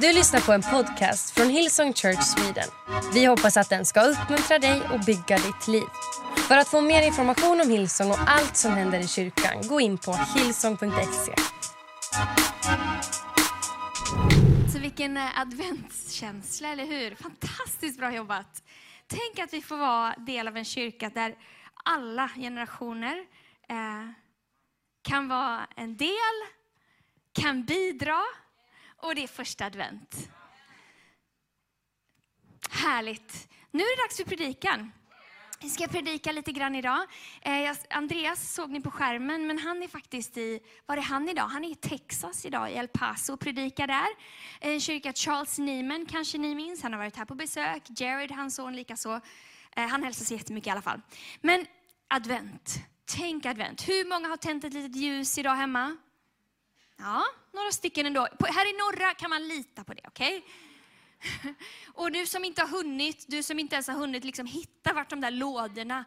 Du lyssnar på en podcast från Hillsong Church Sweden. Vi hoppas att den ska uppmuntra dig och bygga ditt liv. För att få mer information om Hillsong och allt som händer i kyrkan, gå in på hillsong.se. Så vilken eh, adventskänsla, eller hur? Fantastiskt bra jobbat. Tänk att vi får vara del av en kyrka där alla generationer eh, kan vara en del, kan bidra och det är första advent. Härligt. Nu är det dags för predikan. Vi ska predika lite grann idag. Eh, Andreas såg ni på skärmen, men han är faktiskt i, var är han idag? Han är i Texas idag, i El Paso och predikar där. Eh, en kyrka, Charles Neiman kanske ni minns, han har varit här på besök. Jared, hans son, likaså. Eh, han hälsar så jättemycket i alla fall. Men advent, tänk advent. Hur många har tänt ett litet ljus idag hemma? Ja, några stycken ändå. Här i norra kan man lita på det, okej? Okay? Och du som inte har hunnit, du som inte ens har hunnit liksom hitta vart de där lådorna,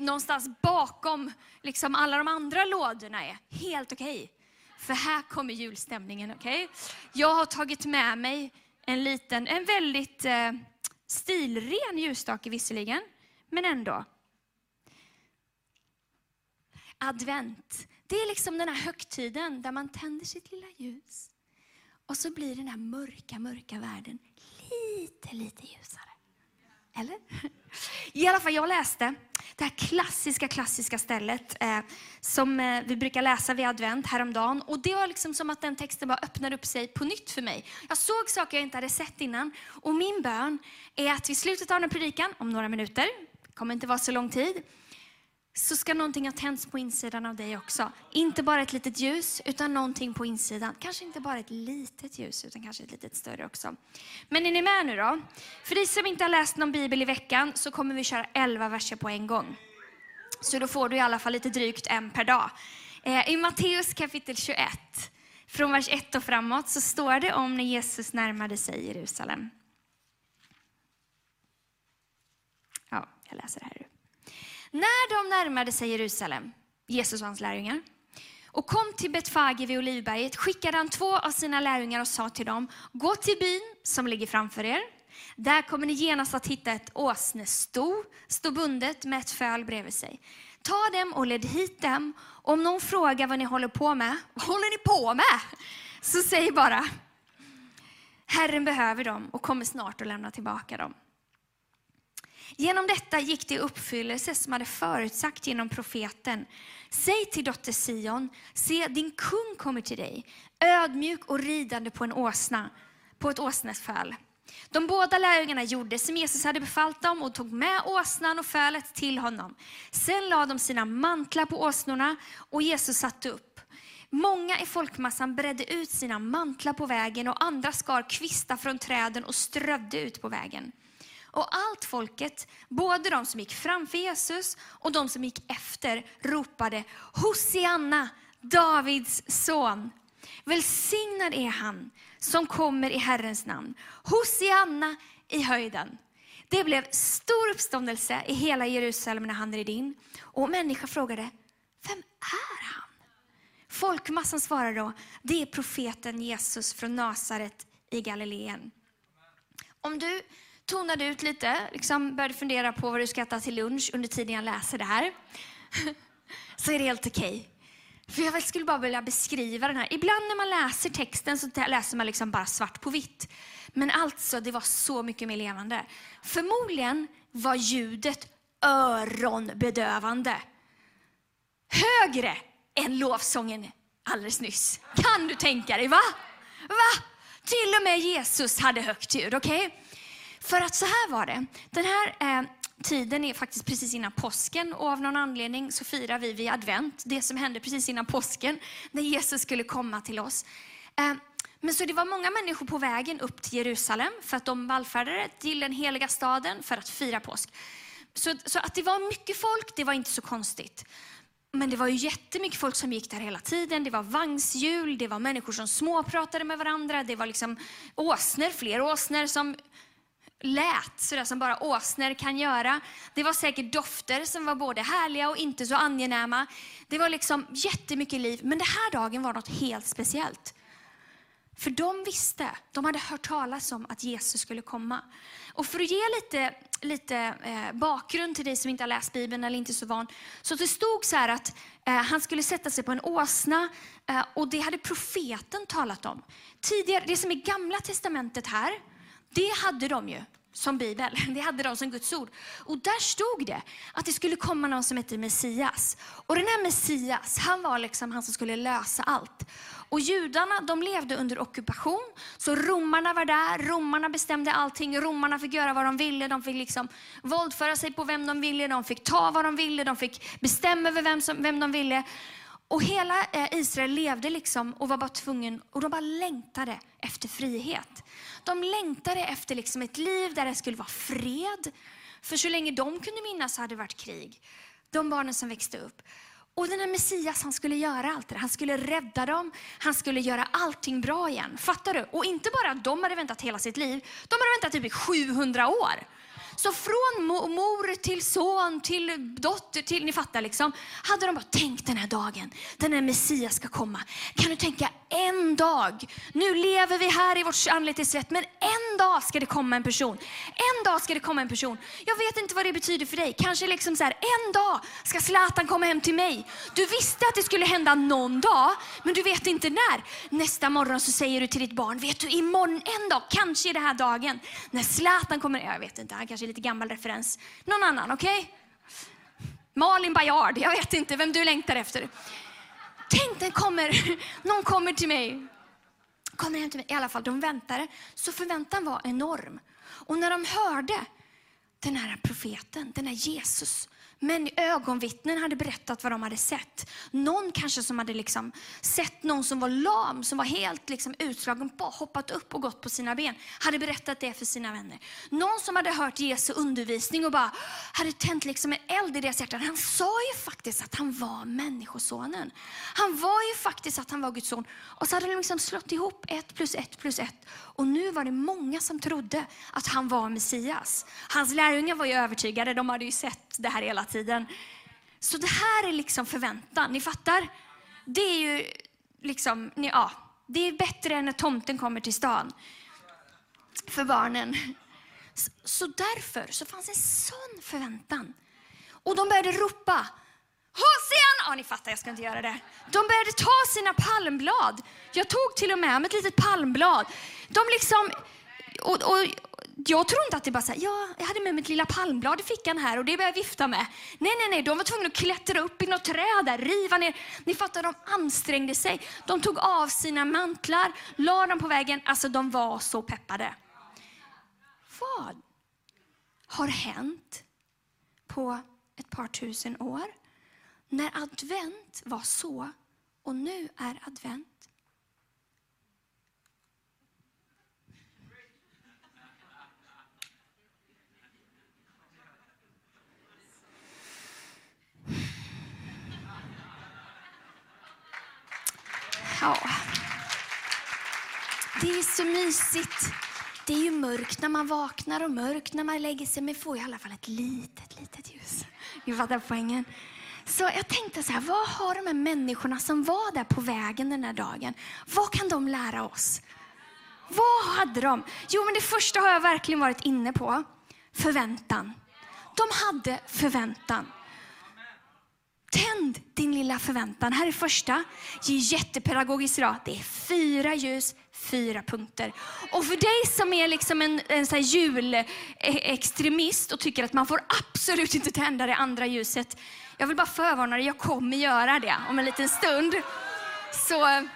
någonstans bakom liksom alla de andra lådorna är, helt okej. Okay. För här kommer julstämningen, okej? Okay? Jag har tagit med mig en liten, en väldigt eh, stilren ljusstake visserligen, men ändå. Advent, det är liksom den här högtiden där man tänder sitt lilla ljus. Och så blir den här mörka, mörka världen lite, lite ljusare. Eller? I alla fall, jag läste det här klassiska, klassiska stället eh, som eh, vi brukar läsa vid advent häromdagen. Och det var liksom som att den texten bara öppnade upp sig på nytt för mig. Jag såg saker jag inte hade sett innan. Och min bön är att vid slutet av den här predikan, om några minuter, det kommer inte vara så lång tid, så ska någonting ha tänts på insidan av dig också. Inte bara ett litet ljus, utan någonting på insidan. Kanske inte bara ett litet ljus, utan kanske ett litet större också. Men är ni med nu då? För dig som inte har läst någon bibel i veckan så kommer vi köra 11 verser på en gång. Så då får du i alla fall lite drygt en per dag. Eh, I Matteus kapitel 21, från vers 1 och framåt, så står det om när Jesus närmade sig Jerusalem. Ja, jag läser det här. När de närmade sig Jerusalem, Jesus och hans lärjungar, och kom till Betfage vid Olivberget skickade han två av sina lärjungar och sa till dem, gå till byn som ligger framför er. Där kommer ni genast att hitta ett åsnesto, stå bundet med ett föl bredvid sig. Ta dem och led hit dem. Om någon frågar vad ni håller på med, vad håller ni på med? Så säg bara, Herren behöver dem och kommer snart att lämna tillbaka dem. Genom detta gick det i uppfyllelse som hade förutsagt genom profeten. Säg till dotter Sion, se din kung kommer till dig, ödmjuk och ridande på en åsna, på ett åsnesföl. De båda lärjungarna gjorde som Jesus hade befallt dem och tog med åsnan och fölet till honom. Sen lade de sina mantlar på åsnorna och Jesus satte upp. Många i folkmassan bredde ut sina mantlar på vägen och andra skar kvistar från träden och strödde ut på vägen. Och allt folket, både de som gick framför Jesus och de som gick efter, ropade Hosianna, Davids son. Välsignad är han som kommer i Herrens namn. Hosianna i höjden. Det blev stor uppståndelse i hela Jerusalem när han red in. Och människor frågade, vem är han? Folkmassan svarade då, det är profeten Jesus från Nasaret i Galileen. Om du tonade ut lite, liksom började fundera på vad du ska äta till lunch under tiden jag läser det här, så är det helt okej. Okay. För jag skulle bara vilja beskriva den här. Ibland när man läser texten så läser man liksom bara svart på vitt. Men alltså, det var så mycket mer levande. Förmodligen var ljudet öronbedövande. Högre än lovsången alldeles nyss. Kan du tänka dig? Va? Va? Till och med Jesus hade högt ljud, okej? Okay? För att så här var det. Den här eh, tiden är faktiskt precis innan påsken och av någon anledning så firar vi vid advent, det som hände precis innan påsken, när Jesus skulle komma till oss. Eh, men så det var många människor på vägen upp till Jerusalem för att de vallfärdade till den heliga staden för att fira påsk. Så, så att det var mycket folk, det var inte så konstigt. Men det var ju jättemycket folk som gick där hela tiden. Det var vagnshjul, det var människor som småpratade med varandra. Det var liksom åsner, fler åsnor som lät sådär som bara åsnor kan göra. Det var säkert dofter som var både härliga och inte så angenäma. Det var liksom jättemycket liv, men den här dagen var något helt speciellt. För de visste, de hade hört talas om att Jesus skulle komma. Och för att ge lite, lite eh, bakgrund till dig som inte har läst Bibeln eller inte är så van. Så det stod så här att eh, han skulle sätta sig på en åsna eh, och det hade profeten talat om. Tidigare, det som är gamla testamentet här, det hade de ju som Bibel. Det hade de som Guds ord. Och där stod det att det skulle komma någon som hette Messias. Och den här Messias, han var liksom han som skulle lösa allt. Och judarna, de levde under ockupation. Så romarna var där, romarna bestämde allting. Romarna fick göra vad de ville. De fick liksom våldföra sig på vem de ville. De fick ta vad de ville. De fick bestämma över vem, som, vem de ville. Och hela eh, Israel levde liksom och var bara tvungen, och de bara längtade efter frihet. De längtade efter liksom ett liv där det skulle vara fred. För så länge de kunde minnas hade det varit krig. De barnen som växte upp. Och den här Messias, han skulle göra allt det Han skulle rädda dem, han skulle göra allting bra igen. Fattar du? Och inte bara att de hade väntat hela sitt liv, de hade väntat typ i 700 år. Så från mor till son till dotter till, ni fattar liksom, hade de bara tänkt den här dagen, den här Messias ska komma. Kan du tänka en dag, nu lever vi här i vårt anletes svett, men en dag ska det komma en person. En dag ska det komma en person. Jag vet inte vad det betyder för dig. Kanske liksom så här, en dag ska Zlatan komma hem till mig. Du visste att det skulle hända någon dag, men du vet inte när. Nästa morgon så säger du till ditt barn, vet du imorgon en dag, kanske är det här dagen, när Zlatan kommer, jag vet inte, han kanske kanske lite gammal referens. Någon annan, okej? Okay? Malin Bajard, jag vet inte vem du längtar efter. Tänk, den kommer, någon kommer till mig. Kommer hem till mig. I alla fall, de väntade. Så förväntan var enorm. Och när de hörde den här profeten, den här Jesus, men ögonvittnen hade berättat vad de hade sett. Någon kanske som hade liksom sett någon som var lam, som var helt liksom utslagen, hoppat upp och gått på sina ben. Hade berättat det för sina vänner. Någon som hade hört Jesu undervisning och bara hade tänt liksom en eld i deras hjärtan. Han sa ju faktiskt att han var människosonen. Han var ju faktiskt att han var Guds son. Och så hade de liksom slått ihop ett plus ett plus ett. Och nu var det många som trodde att han var Messias. Hans lärjungar var ju övertygade, de hade ju sett det här hela tiden. Så det här är liksom förväntan, ni fattar? Det är ju liksom, ja, det är bättre än när tomten kommer till stan för barnen. Så därför så fanns en sån förväntan. Och de började ropa Hosian! Ja, ni fattar, jag ska inte göra det. De började ta sina palmblad. Jag tog till och med ett litet palmblad. De liksom... Och, och, jag tror inte att det bara så här, ja, jag hade med mitt lilla palmblad i fickan här och det började jag vifta med. Nej, nej, nej, de var tvungna att klättra upp i något träd där, riva ner. Ni fattar, de ansträngde sig. De tog av sina mantlar, la dem på vägen. Alltså, de var så peppade. Vad har hänt på ett par tusen år? När advent var så och nu är advent Ja. Det är så mysigt. Det är ju mörkt när man vaknar och mörkt när man lägger sig, men får i alla fall ett litet, litet ljus. Ni fattar poängen? Så jag tänkte så här, vad har de här människorna som var där på vägen den här dagen, vad kan de lära oss? Vad hade de? Jo, men det första har jag verkligen varit inne på. Förväntan. De hade förväntan. Tänd din lilla förväntan. Här är första. Ge jättepedagogiskt idag. Det är fyra ljus, fyra punkter. Och för dig som är liksom en, en så julextremist och tycker att man får absolut inte tända det andra ljuset. Jag vill bara förvarna dig, jag kommer göra det om en liten stund. Så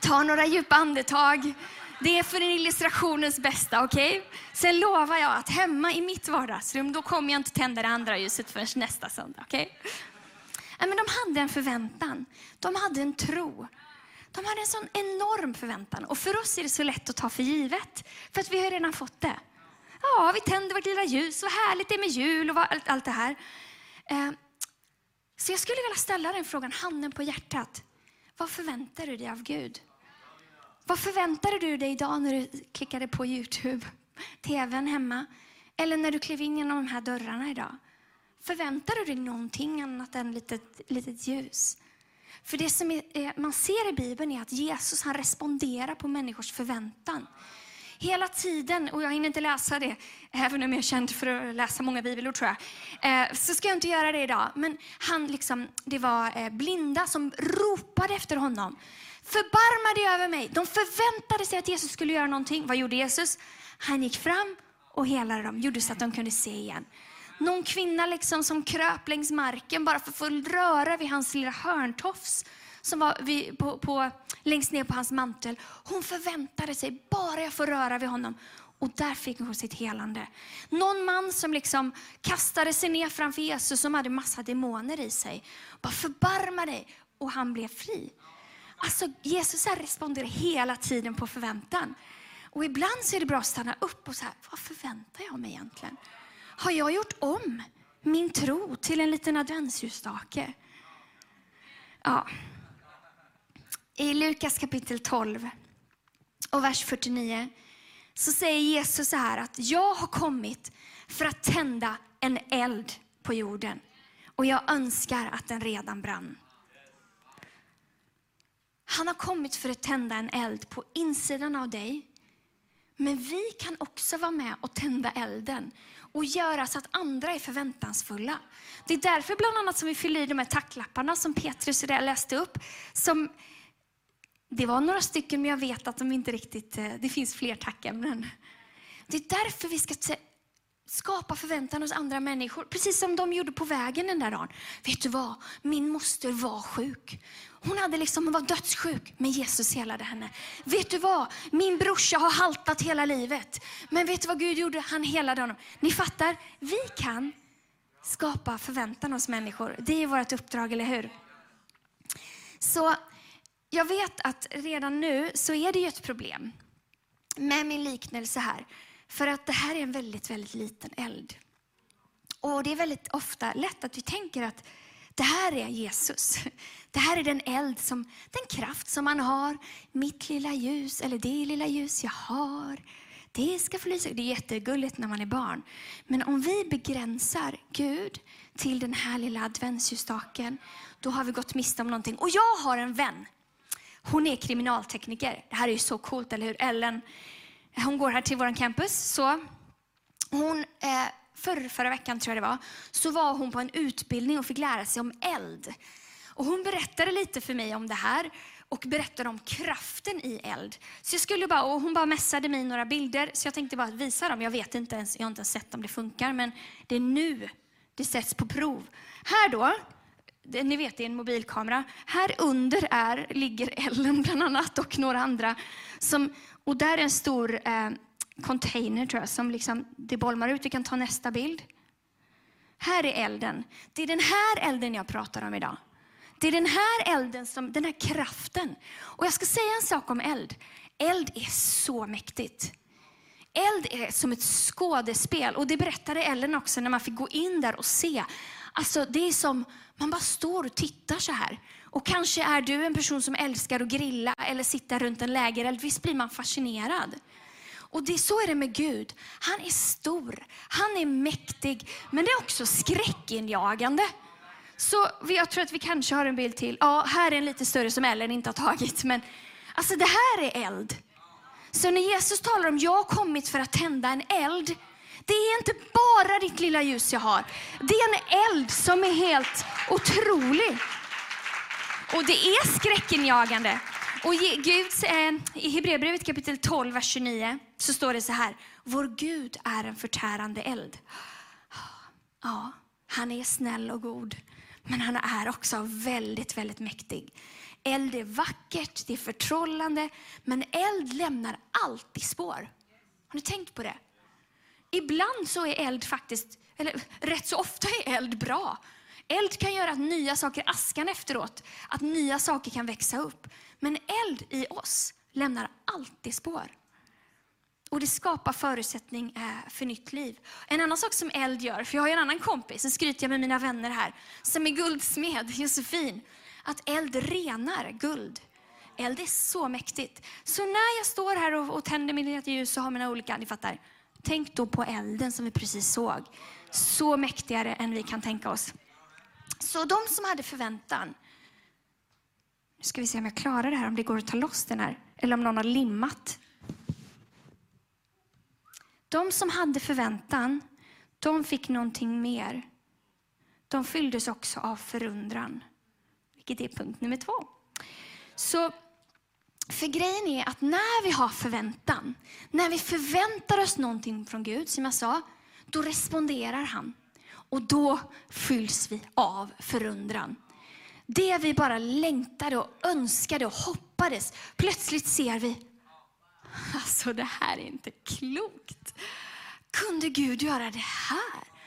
ta några djupa andetag. Det är för illustrationens bästa, okej? Okay? Sen lovar jag att hemma i mitt vardagsrum, då kommer jag inte tända det andra ljuset förrän nästa söndag, okej? Okay? Men de hade en förväntan. De hade en tro. De hade en sån enorm förväntan. Och för oss är det så lätt att ta för givet. För att vi har redan fått det. Ja, vi tänder vårt lilla ljus. Vad härligt det är med jul och allt, allt det här. Eh, så jag skulle vilja ställa den frågan, handen på hjärtat. Vad förväntar du dig av Gud? Vad förväntade du dig idag när du klickade på Youtube, tvn hemma? Eller när du klev in genom de här dörrarna idag? Förväntar du dig någonting annat än litet, litet ljus? För det som är, man ser i Bibeln är att Jesus han responderar på människors förväntan. Hela tiden, och jag hinner inte läsa det, även om jag är känd för att läsa många bibelord tror jag, eh, så ska jag inte göra det idag. Men han liksom, det var eh, blinda som ropade efter honom. Förbarma dig över mig. De förväntade sig att Jesus skulle göra någonting. Vad gjorde Jesus? Han gick fram och helade dem, gjorde så att de kunde se igen. Någon kvinna liksom som kröp längs marken bara för att få röra vid hans lilla hörntofs som var vid, på, på, längst ner på hans mantel. Hon förväntade sig, bara jag får röra vid honom. Och där fick hon sitt helande. Någon man som liksom kastade sig ner framför Jesus som hade massa demoner i sig. Bara förbarma dig. Och han blev fri. Alltså Jesus här responderar hela tiden på förväntan. Och ibland så är det bra att stanna upp och säga, vad förväntar jag mig egentligen? Har jag gjort om min tro till en liten adventsljusstake? Ja. I Lukas kapitel 12 och vers 49 så säger Jesus så här att jag har kommit för att tända en eld på jorden och jag önskar att den redan brann. Han har kommit för att tända en eld på insidan av dig. Men vi kan också vara med och tända elden och göra så att andra är förväntansfulla. Det är därför bland annat som vi fyller i de här tacklapparna som Petrus läste upp. Som, det var några stycken, men jag vet att de inte riktigt, eh, det finns fler tackämnen. Det är därför vi ska skapa förväntan hos andra människor. Precis som de gjorde på vägen den där dagen. Vet du vad? Min moster var sjuk. Hon, hade liksom, hon var dödssjuk, men Jesus helade henne. Vet du vad? Min brorsa har haltat hela livet. Men vet du vad Gud gjorde? Han helade honom. Ni fattar, vi kan skapa förväntan hos människor. Det är vårt uppdrag, eller hur? Så jag vet att redan nu så är det ju ett problem med min liknelse här. För att det här är en väldigt, väldigt liten eld. Och det är väldigt ofta lätt att vi tänker att det här är Jesus. Det här är den eld, som, den kraft som man har. Mitt lilla ljus, eller det lilla ljus jag har. Det ska få lysa. Det är jättegulligt när man är barn. Men om vi begränsar Gud till den här lilla adventsljusstaken, då har vi gått miste om någonting. Och jag har en vän. Hon är kriminaltekniker. Det här är ju så coolt, eller hur? Ellen, hon går här till vår campus. Så hon, eh, för, förra veckan tror jag det var, så var hon på en utbildning och fick lära sig om eld. Och hon berättade lite för mig om det här och berättade om kraften i eld. Så jag skulle bara, och hon bara messade mig några bilder, så jag tänkte bara visa dem. Jag vet inte ens, jag har inte ens sett om det funkar, men det är nu det sätts på prov. Här då, ni vet det är en mobilkamera. Här under är, ligger Ellen bland annat och några andra. Som, och där är en stor eh, container tror jag, som liksom, det bolmar ut. Vi kan ta nästa bild. Här är elden. Det är den här elden jag pratar om idag. Det är den här elden, som, den här kraften. Och jag ska säga en sak om eld. Eld är så mäktigt. Eld är som ett skådespel. Och det berättade Ellen också när man fick gå in där och se. Alltså det är som, man bara står och tittar så här. Och kanske är du en person som älskar att grilla eller sitta runt en lägereld. Visst blir man fascinerad. Och det, så är det med Gud. Han är stor, han är mäktig, men det är också skräckinjagande. Så jag tror att vi kanske har en bild till. Ja, här är en lite större som Ellen inte har tagit. Men alltså det här är eld. Så när Jesus talar om jag har kommit för att tända en eld. Det är inte bara ditt lilla ljus jag har. Det är en eld som är helt otrolig. Och det är skräckinjagande. Och Gud, eh, I Hebreerbrevet kapitel 12, vers 29 så står det så här. Vår Gud är en förtärande eld. Ja, han är snäll och god. Men han är också väldigt, väldigt mäktig. Eld är vackert, det är förtrollande, men eld lämnar alltid spår. Har ni tänkt på det? Ibland så är eld faktiskt, eller rätt så ofta är eld bra. Eld kan göra att nya saker askan efteråt, att nya saker kan växa upp. Men eld i oss lämnar alltid spår. Och det skapar förutsättning eh, för nytt liv. En annan sak som eld gör, för jag har ju en annan kompis, så skryter jag med mina vänner här, som är guldsmed, Josefin. Att eld renar guld. Eld är så mäktigt. Så när jag står här och, och tänder mitt ljus och har mina olika, ni fattar. Tänk då på elden som vi precis såg. Så mäktigare än vi kan tänka oss. Så de som hade förväntan, Nu ska vi se om jag klarar det här, om det går att ta loss den här. Eller om någon har limmat. De som hade förväntan, de fick någonting mer. De fylldes också av förundran, vilket är punkt nummer två. Så för grejen är att när vi har förväntan, när vi förväntar oss någonting från Gud, som jag sa, då responderar han. Och då fylls vi av förundran. Det vi bara längtade och önskade och hoppades, plötsligt ser vi, alltså det här är inte klokt. Kunde Gud göra det här?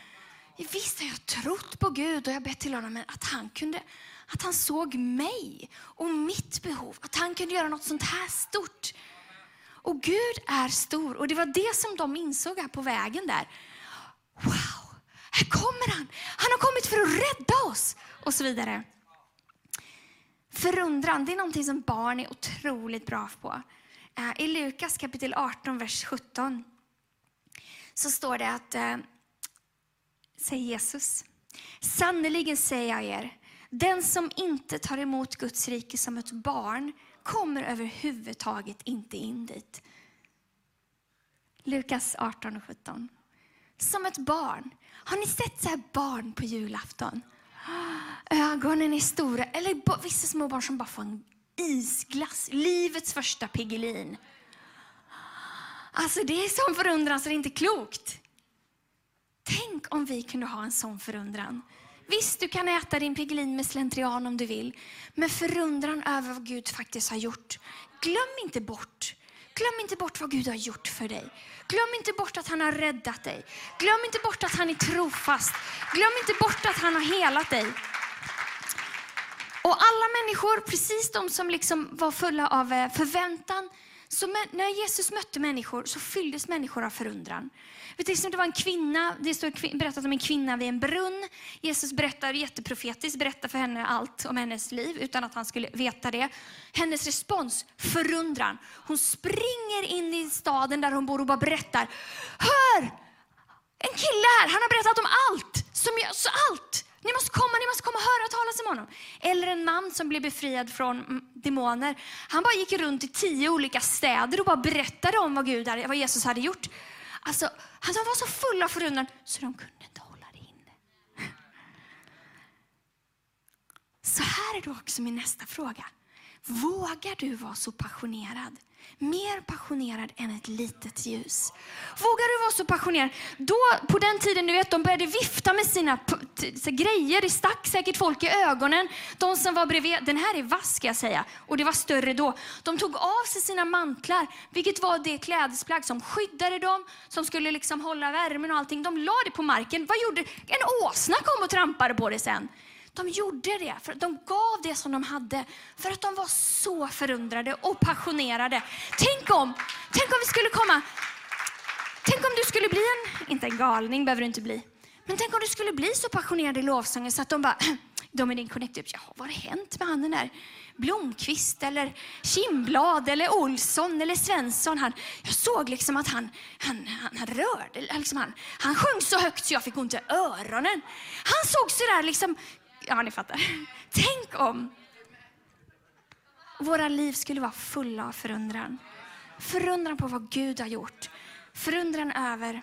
Visst har jag trott på Gud och jag bett till honom, men att han, kunde, att han såg mig och mitt behov, att han kunde göra något sånt här stort. Och Gud är stor och det var det som de insåg här på vägen där. Wow, här kommer han! Han har kommit för att rädda oss! Och så vidare. Förundran, det är någonting som barn är otroligt bra på. Eh, I Lukas kapitel 18, vers 17 så står det att, eh, säger Jesus, sannerligen säger jag er, den som inte tar emot Guds rike som ett barn kommer överhuvudtaget inte in dit. Lukas 18 och 17. Som ett barn. Har ni sett så här barn på julafton? Ögonen är stora. Eller vissa små barn som bara får en isglass. Livets första Piggelin. Alltså det är sån förundran så det är inte klokt. Tänk om vi kunde ha en sån förundran. Visst, du kan äta din Piggelin med slentrian om du vill. Men förundran över vad Gud faktiskt har gjort. Glöm inte bort. Glöm inte bort vad Gud har gjort för dig. Glöm inte bort att han har räddat dig. Glöm inte bort att han är trofast. Glöm inte bort att han har helat dig. Och alla människor, precis de som liksom var fulla av eh, förväntan, så när Jesus mötte människor så fylldes människor av förundran. Liksom, det var en kvinna, det står berättat om en kvinna vid en brunn. Jesus berättar jätteprofetiskt, berättar för henne allt om hennes liv utan att han skulle veta det. Hennes respons, förundran. Hon springer in i staden där hon bor och bara berättar. Hör! En kille här, han har berättat om allt. Som jag, så allt! Ni måste komma, ni måste komma och höra talas om honom. Eller en man som blev befriad från mm, demoner. Han bara gick runt i tio olika städer och bara berättade om vad, Gud hade, vad Jesus hade gjort. Alltså, alltså, han var så full av förundran så de kunde inte hålla det inne. Så här är då också min nästa fråga. Vågar du vara så passionerad Mer passionerad än ett litet ljus. Vågar du vara så passionerad? Då, på den tiden, du vet, de började vifta med sina grejer. Det stack säkert folk i ögonen. De som var bredvid, den här är vass ska jag säga. Och det var större då. De tog av sig sina mantlar, vilket var det klädesplagg som skyddade dem, som skulle liksom hålla värmen och allting. De la det på marken. Vad gjorde? En åsna kom och trampade på det sen. De gjorde det, för de gav det som de hade, för att de var så förundrade och passionerade. Tänk om, tänk om vi skulle komma, tänk om du skulle bli en, inte en galning behöver du inte bli, men tänk om du skulle bli så passionerad i lovsången så att de bara, de i din connect upp, typ, jaha vad har hänt med han den där Blomqvist eller Kimblad eller Olsson eller Svensson. Han, jag såg liksom att han, han, han, han rörde, liksom han, han sjöng så högt så jag fick ont i öronen. Han såg så där liksom Ja, ni fattar. Tänk om våra liv skulle vara fulla av förundran. Förundran på vad Gud har gjort. Förundran över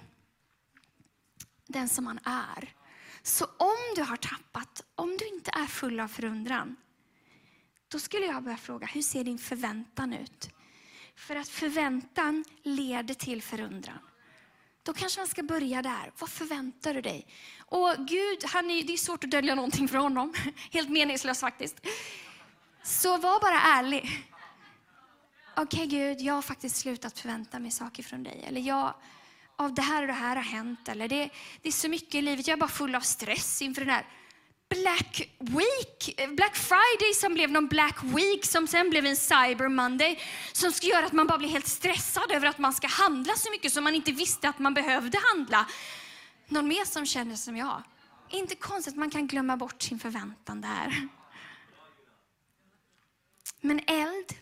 den som man är. Så om du har tappat, om du inte är full av förundran, då skulle jag börja fråga, hur ser din förväntan ut? För att förväntan leder till förundran. Då kanske man ska börja där. Vad förväntar du dig? Och Gud, han är, det är svårt att dölja någonting för honom. Helt meningslöst faktiskt. Så var bara ärlig. Okej okay, Gud, jag har faktiskt slutat förvänta mig saker från dig. Eller jag, av det här och det här har hänt. Eller det, det är så mycket i livet, jag är bara full av stress inför den här Black Week, eh, Black Friday som blev någon Black Week som sen blev en Cyber Monday som ska göra att man bara blir helt stressad över att man ska handla så mycket som man inte visste att man behövde handla. Någon mer som känner som jag? Inte konstigt att man kan glömma bort sin förväntan där. Men eld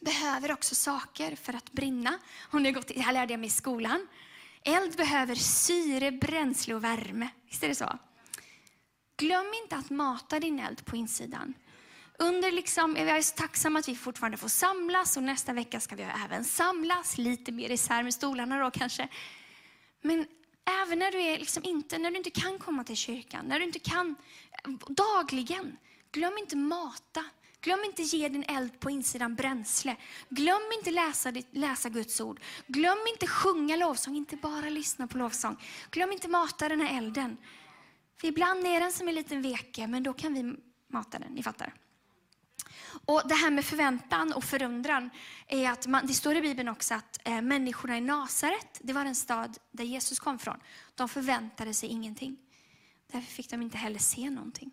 behöver också saker för att brinna. Om ni gått, det här lärde jag mig i skolan. Eld behöver syre, bränsle och värme. Visst är det så? Glöm inte att mata din eld på insidan. under liksom, jag är så tacksam att vi fortfarande får samlas och nästa vecka ska vi även samlas, lite mer isär med stolarna då kanske. Men även när du, är liksom inte, när du inte kan komma till kyrkan, när du inte kan dagligen, glöm inte mata. Glöm inte ge din eld på insidan bränsle. Glöm inte läsa, läsa Guds ord. Glöm inte sjunga lovsång, inte bara lyssna på lovsång. Glöm inte mata den här elden. För ibland är den som en liten veke, men då kan vi mata den. Ni fattar. Och Det här med förväntan och förundran, är att man, det står i Bibeln också att eh, människorna i Nasaret, det var den stad där Jesus kom från, de förväntade sig ingenting. Därför fick de inte heller se någonting.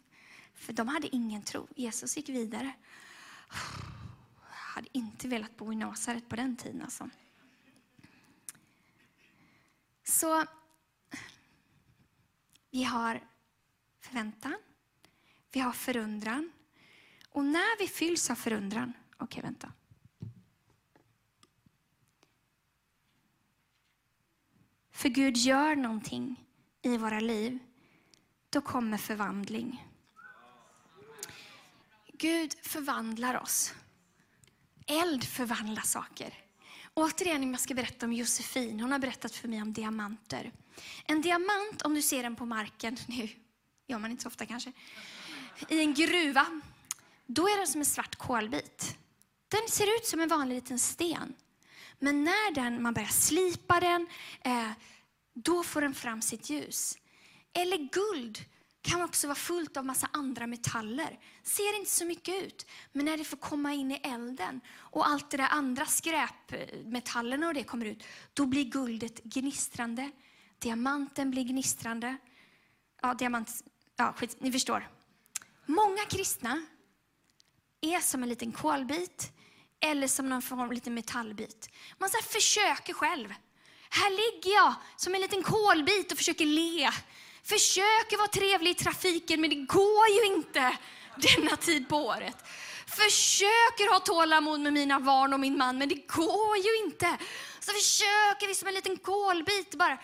För de hade ingen tro. Jesus gick vidare. Jag hade inte velat bo i Nasaret på den tiden. Alltså. Så vi har förväntan, vi har förundran. Och när vi fylls av förundran, okej okay, vänta. För Gud gör någonting i våra liv, då kommer förvandling. Gud förvandlar oss. Eld förvandlar saker. Återigen, om jag ska berätta om Josefin. Hon har berättat för mig om diamanter. En diamant, om du ser den på marken, nu gör man inte så ofta kanske, i en gruva, då är den som en svart kolbit. Den ser ut som en vanlig liten sten. Men när den, man börjar slipa den, eh, då får den fram sitt ljus. Eller guld kan också vara fullt av massa andra metaller. Ser inte så mycket ut, men när det får komma in i elden och allt det där andra skräpmetallerna och det kommer ut, då blir guldet gnistrande. Diamanten blir gnistrande. Ja, diamant, ja skit, ni förstår. Många kristna är som en liten kolbit eller som någon form av liten metallbit. Man så försöker själv. Här ligger jag som en liten kolbit och försöker le Försöker vara trevlig i trafiken, men det går ju inte denna tid på året. Försöker ha tålamod med mina barn och min man, men det går ju inte. Så försöker vi som en liten kolbit bara.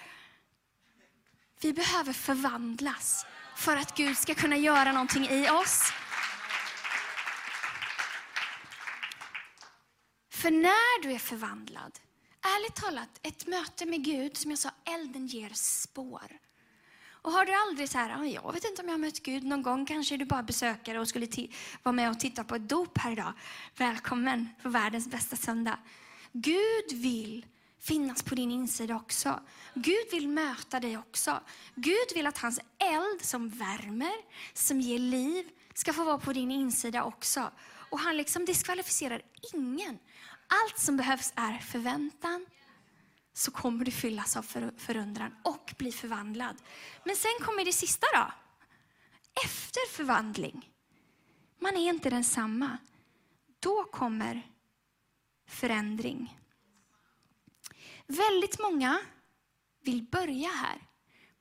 Vi behöver förvandlas för att Gud ska kunna göra någonting i oss. För när du är förvandlad, ärligt talat, ett möte med Gud, som jag sa, elden ger spår. Och har du aldrig så här, ah, jag vet inte om jag har mött Gud någon gång, kanske är du bara besökare och skulle vara med och titta på ett dop här idag. Välkommen på världens bästa söndag. Gud vill finnas på din insida också. Gud vill möta dig också. Gud vill att hans eld som värmer, som ger liv, ska få vara på din insida också. Och han liksom diskvalificerar ingen. Allt som behövs är förväntan, så kommer du fyllas av förundran och bli förvandlad. Men sen kommer det sista då. Efter förvandling. Man är inte densamma. Då kommer förändring. Väldigt många vill börja här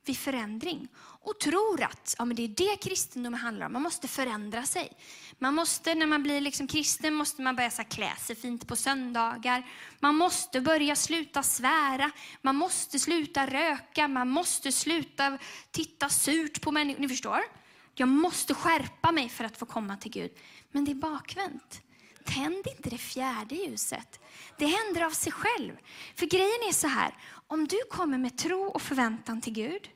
vid förändring och tror att ja, men det är det kristendomen handlar om. Man måste förändra sig. Man måste, när man blir liksom kristen måste man börja så klä sig fint på söndagar. Man måste börja sluta svära. Man måste sluta röka. Man måste sluta titta surt på människor. Ni förstår? Jag måste skärpa mig för att få komma till Gud. Men det är bakvänt. Tänd inte det fjärde ljuset. Det händer av sig själv. För grejen är så här, om du kommer med tro och förväntan till Gud,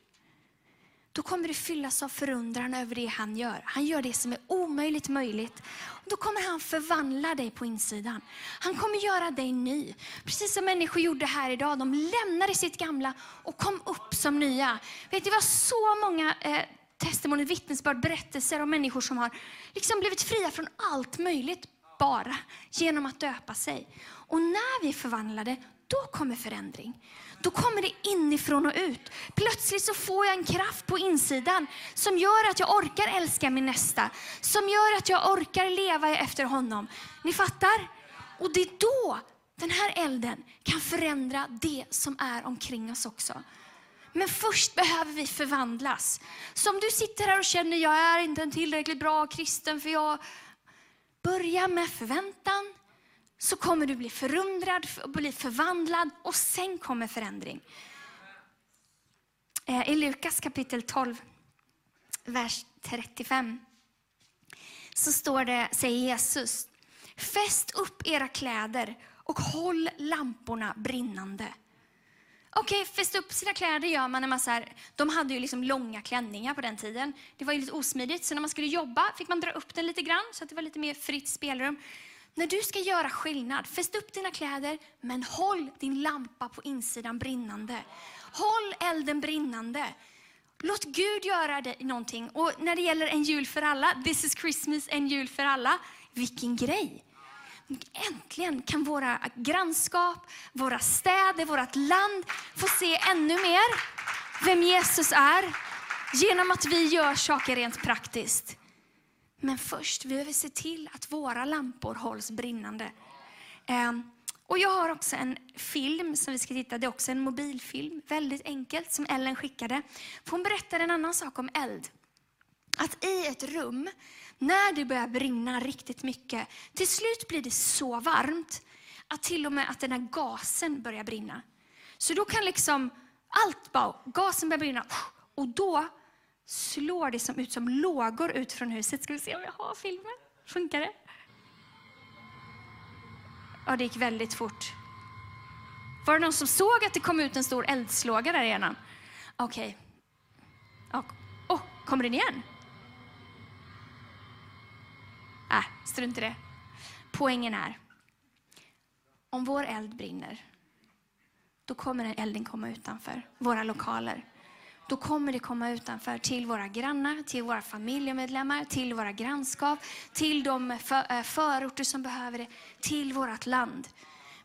då kommer du fyllas av förundran över det han gör. Han gör det som är omöjligt möjligt. Då kommer han förvandla dig på insidan. Han kommer göra dig ny. Precis som människor gjorde här idag. De lämnade sitt gamla och kom upp som nya. Vet, det var så många eh, testimonier, vittnesbörd, berättelser om människor som har liksom blivit fria från allt möjligt bara genom att döpa sig. Och när vi är förvandlade, då kommer förändring. Då kommer det inifrån och ut. Plötsligt så får jag en kraft på insidan som gör att jag orkar älska min nästa. Som gör att jag orkar leva efter honom. Ni fattar? Och det är då den här elden kan förändra det som är omkring oss också. Men först behöver vi förvandlas. Så om du sitter här och känner jag är inte en tillräckligt bra kristen för jag... Börja med förväntan, så kommer du bli förundrad bli förvandlad och sen kommer förändring. Eh, I Lukas kapitel 12, vers 35. så står det, säger Jesus, fäst upp era kläder och håll lamporna brinnande. Okej, okay, fästa upp sina kläder gör man när man så här, de hade ju liksom långa klänningar på den tiden. Det var ju lite osmidigt, så när man skulle jobba fick man dra upp den lite grann så att det var lite mer fritt spelrum. När du ska göra skillnad, fäst upp dina kläder, men håll din lampa på insidan brinnande. Håll elden brinnande. Låt Gud göra det någonting. Och när det gäller en jul för alla, this is Christmas, en jul för alla. Vilken grej! Äntligen kan våra grannskap, våra städer, vårt land få se ännu mer vem Jesus är genom att vi gör saker rent praktiskt. Men först vi behöver se till att våra lampor hålls brinnande. Ehm, och jag har också en film som vi ska titta Det är också en mobilfilm, väldigt enkelt, som Ellen skickade. hon berättar en annan sak om eld. Att i ett rum, när det börjar brinna riktigt mycket, till slut blir det så varmt att till och med att den här gasen börjar brinna. Så då kan liksom allt bara, gasen börjar brinna och då slår det som ut som lågor ut från huset. Ska vi se om jag har filmen? Funkar det? Ja, det gick väldigt fort. Var det någon som såg att det kom ut en stor eldslåga där igen? Okej. Okay. Oh, kommer den igen? Äh, strunt i det. Poängen är, om vår eld brinner, då kommer den elden komma utanför våra lokaler då kommer det komma utanför till våra grannar, till våra familjemedlemmar, till våra grannskap, till de eh, förorter som behöver det, till vårt land.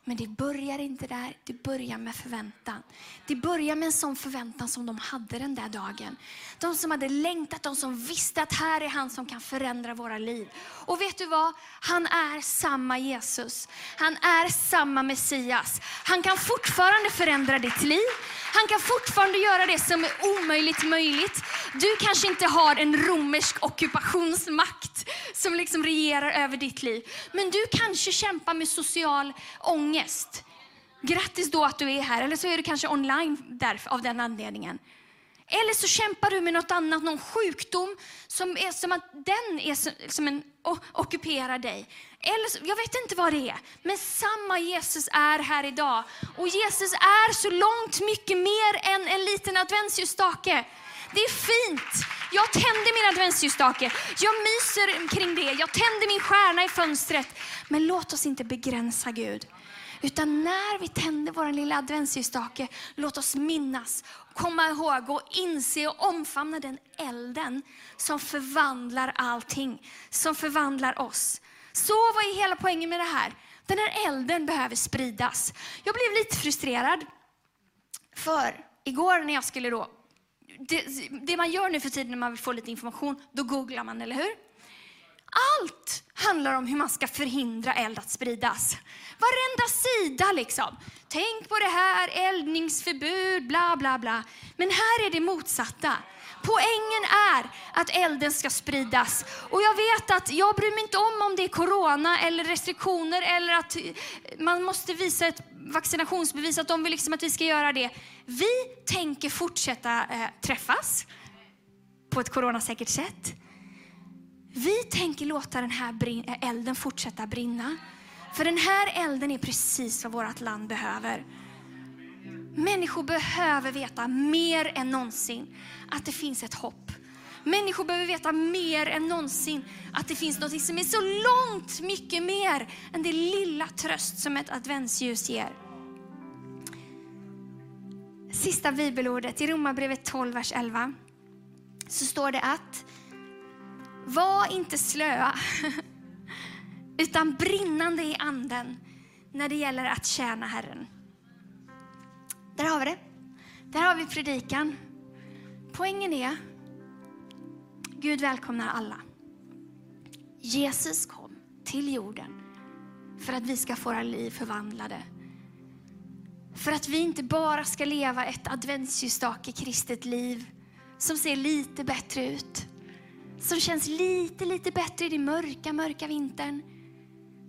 Men det börjar inte där, det börjar med förväntan. Det börjar med en sån förväntan som de hade den där dagen. De som hade längtat, de som visste att här är han som kan förändra våra liv. Och vet du vad? Han är samma Jesus. Han är samma Messias. Han kan fortfarande förändra ditt liv. Han kan fortfarande göra det som är omöjligt möjligt. Du kanske inte har en romersk ockupationsmakt som liksom regerar över ditt liv. Men du kanske kämpar med social ångest. Grattis då att du är här, eller så är du kanske online därför, av den anledningen. Eller så kämpar du med något annat, någon sjukdom som är som att den är som en, ockuperar dig. Eller, jag vet inte vad det är, men samma Jesus är här idag. Och Jesus är så långt mycket mer än en liten adventsljusstake. Det är fint. Jag tänder min adventsljusstake. Jag myser kring det. Jag tänder min stjärna i fönstret. Men låt oss inte begränsa Gud. Utan när vi tänder vår lilla adventsljusstake, låt oss minnas, komma ihåg och inse och omfamna den elden som förvandlar allting, som förvandlar oss. Så vad är hela poängen med det här? Den här elden behöver spridas. Jag blev lite frustrerad. För igår när jag skulle då, det, det man gör nu för tiden när man vill få lite information, då googlar man, eller hur? Allt handlar om hur man ska förhindra eld att spridas. Varenda sida liksom. Tänk på det här, eldningsförbud, bla bla bla. Men här är det motsatta. Poängen är att elden ska spridas. Och jag vet att jag bryr mig inte om om det är corona eller restriktioner eller att eh, man måste visa ett vaccinationsbevis, att de vill liksom att vi ska göra det. Vi tänker fortsätta eh, träffas på ett coronasäkert sätt. Vi tänker låta den här eh, elden fortsätta brinna. För den här elden är precis vad vårt land behöver. Människor behöver veta mer än någonsin att det finns ett hopp. Människor behöver veta mer än någonsin att det finns något som är så långt mycket mer än det lilla tröst som ett adventsljus ger. Sista bibelordet i Romarbrevet 12, vers 11. Så står det att var inte slöa, utan brinnande i anden när det gäller att tjäna Herren. Där har vi det. Där har vi predikan. Poängen är, Gud välkomnar alla. Jesus kom till jorden för att vi ska få våra liv förvandlade. För att vi inte bara ska leva ett adventsljusstake kristet liv som ser lite bättre ut. Som känns lite, lite bättre i den mörka, mörka vintern.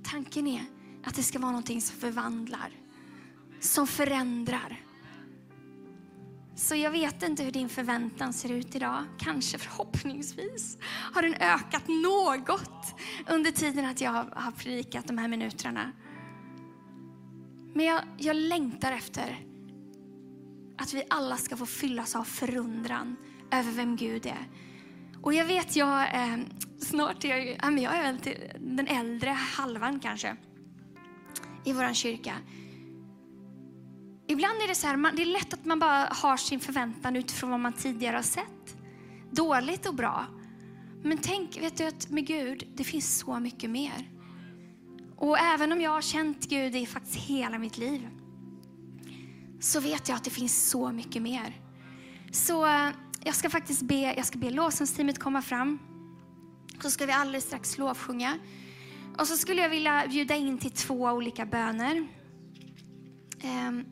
Tanken är att det ska vara någonting som förvandlar, som förändrar Så jag vet inte hur din förväntan ser ut idag. Kanske förhoppningsvis har den ökat något under tiden att jag har predikat de här minuterna. Men jag, jag längtar efter att vi alla ska få fyllas av förundran över vem Gud är. Och jag vet, jag, eh, snart är jag, jag är väl den äldre halvan kanske i vår kyrka. Ibland är det så här, man, det är lätt att man bara har sin förväntan utifrån vad man tidigare har sett. Dåligt och bra. Men tänk, vet du att med Gud, det finns så mycket mer. Och även om jag har känt Gud i faktiskt hela mitt liv, så vet jag att det finns så mycket mer. Så jag ska faktiskt be, jag ska be lovsångsteamet komma fram. Så ska vi alldeles strax lovsjunga. Och så skulle jag vilja bjuda in till två olika böner. Ehm,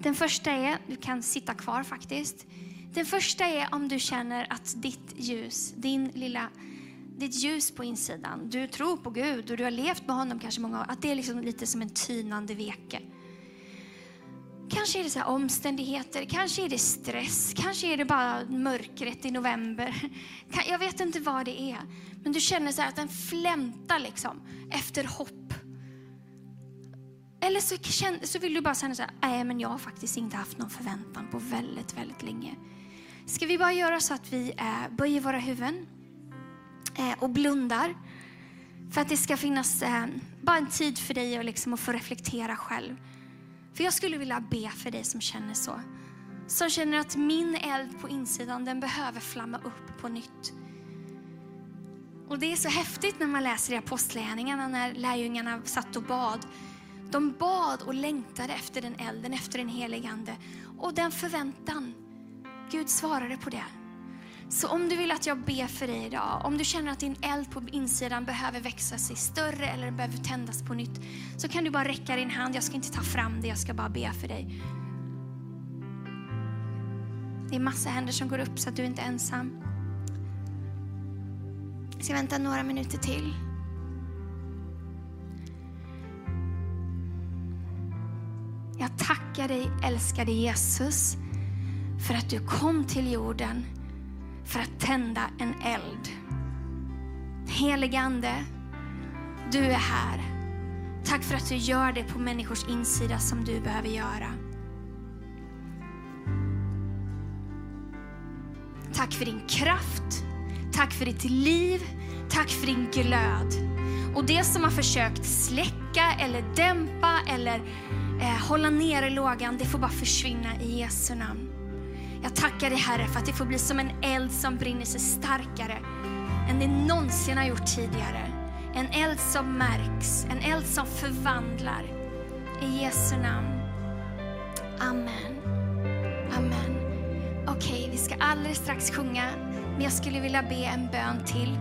den första är, du kan sitta kvar faktiskt. Den första är om du känner att ditt ljus, din lilla, ditt ljus på insidan, du tror på Gud och du har levt med honom kanske många år, att det är liksom lite som en tynande veke. Kanske är det så omständigheter, kanske är det stress, kanske är det bara mörkret i november. Jag vet inte vad det är. Men du känner så att den flämtar liksom efter hopp eller så, så vill du bara säga så här, nej men jag har faktiskt inte haft någon förväntan på väldigt, väldigt länge. Ska vi bara göra så att vi eh, böjer våra huvuden eh, och blundar. För att det ska finnas eh, bara en tid för dig och liksom, att få reflektera själv. För jag skulle vilja be för dig som känner så. Som känner att min eld på insidan, den behöver flamma upp på nytt. Och det är så häftigt när man läser i Apostlagärningarna när lärjungarna satt och bad. De bad och längtade efter den elden, efter den helige Ande. Och den förväntan, Gud svarade på det. Så om du vill att jag ber för dig idag, om du känner att din eld på insidan behöver växa sig större eller behöver tändas på nytt, så kan du bara räcka din hand. Jag ska inte ta fram det, jag ska bara be för dig. Det är massa händer som går upp så att du inte är ensam. Jag ska vänta några minuter till. Jag tackar dig älskade Jesus för att du kom till jorden för att tända en eld. Heligande, du är här. Tack för att du gör det på människors insida som du behöver göra. Tack för din kraft, tack för ditt liv, tack för din glöd. Och det som har försökt släcka eller dämpa eller eh, hålla nere lågan, det får bara försvinna i Jesu namn. Jag tackar dig Herre för att det får bli som en eld som brinner sig starkare än det någonsin har gjort tidigare. En eld som märks, en eld som förvandlar. I Jesu namn. Amen. Amen. Okej, okay, vi ska alldeles strax sjunga, men jag skulle vilja be en bön till.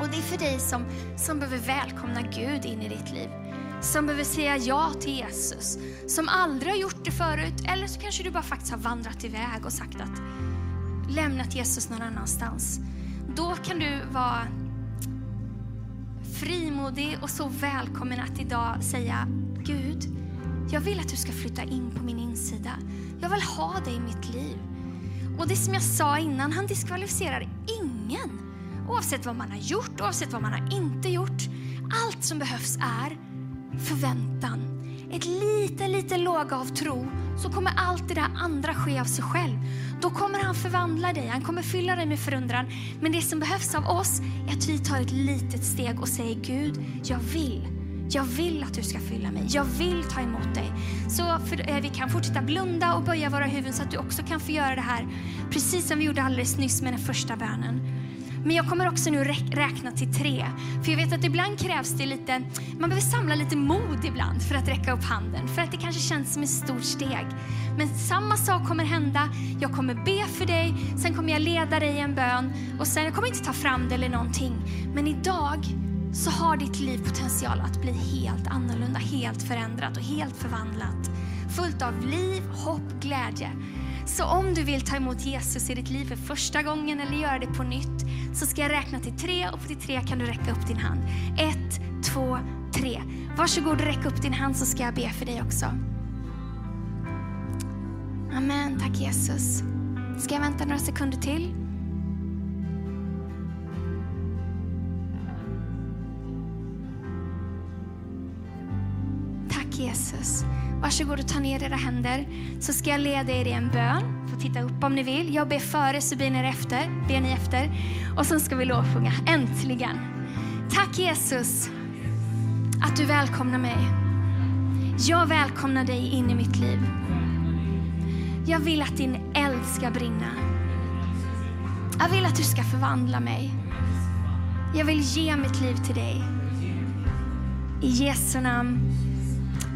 Och det är för dig som, som behöver välkomna Gud in i ditt liv som behöver säga ja till Jesus, som aldrig har gjort det förut. Eller så kanske du bara faktiskt har vandrat iväg och sagt att lämnat Jesus någon annanstans. Då kan du vara frimodig och så välkommen att idag säga Gud, jag vill att du ska flytta in på min insida. Jag vill ha dig i mitt liv. Och det som jag sa innan, han diskvalificerar ingen. Oavsett vad man har gjort, oavsett vad man har inte gjort. Allt som behövs är förväntan, ett lite, lite låga av tro, så kommer allt det där andra ske av sig själv. Då kommer han förvandla dig, han kommer fylla dig med förundran. Men det som behövs av oss är att vi tar ett litet steg och säger Gud, jag vill. Jag vill att du ska fylla mig. Jag vill ta emot dig. Så för, eh, vi kan fortsätta blunda och böja våra huvuden så att du också kan få göra det här. Precis som vi gjorde alldeles nyss med den första bönen. Men jag kommer också nu räkna till tre. För jag vet att ibland krävs det lite, man behöver samla lite mod ibland för att räcka upp handen. För att det kanske känns som ett stort steg. Men samma sak kommer hända. Jag kommer be för dig, sen kommer jag leda dig i en bön. Och sen, jag kommer inte ta fram det eller någonting. Men idag så har ditt liv potential att bli helt annorlunda, helt förändrat och helt förvandlat. Fullt av liv, hopp, glädje. Så om du vill ta emot Jesus i ditt liv för första gången eller göra det på nytt så ska jag räkna till tre och på till tre kan du räcka upp din hand. Ett, två, tre. Varsågod och räck upp din hand så ska jag be för dig också. Amen, tack Jesus. Ska jag vänta några sekunder till? Jesus. Varsågod och ta ner era händer så ska jag leda er i en bön. Får titta upp om ni vill. Jag ber före så ber ni efter. Ber ni efter. Och sen ska vi lovsjunga. Äntligen. Tack Jesus att du välkomnar mig. Jag välkomnar dig in i mitt liv. Jag vill att din eld ska brinna. Jag vill att du ska förvandla mig. Jag vill ge mitt liv till dig. I Jesu namn.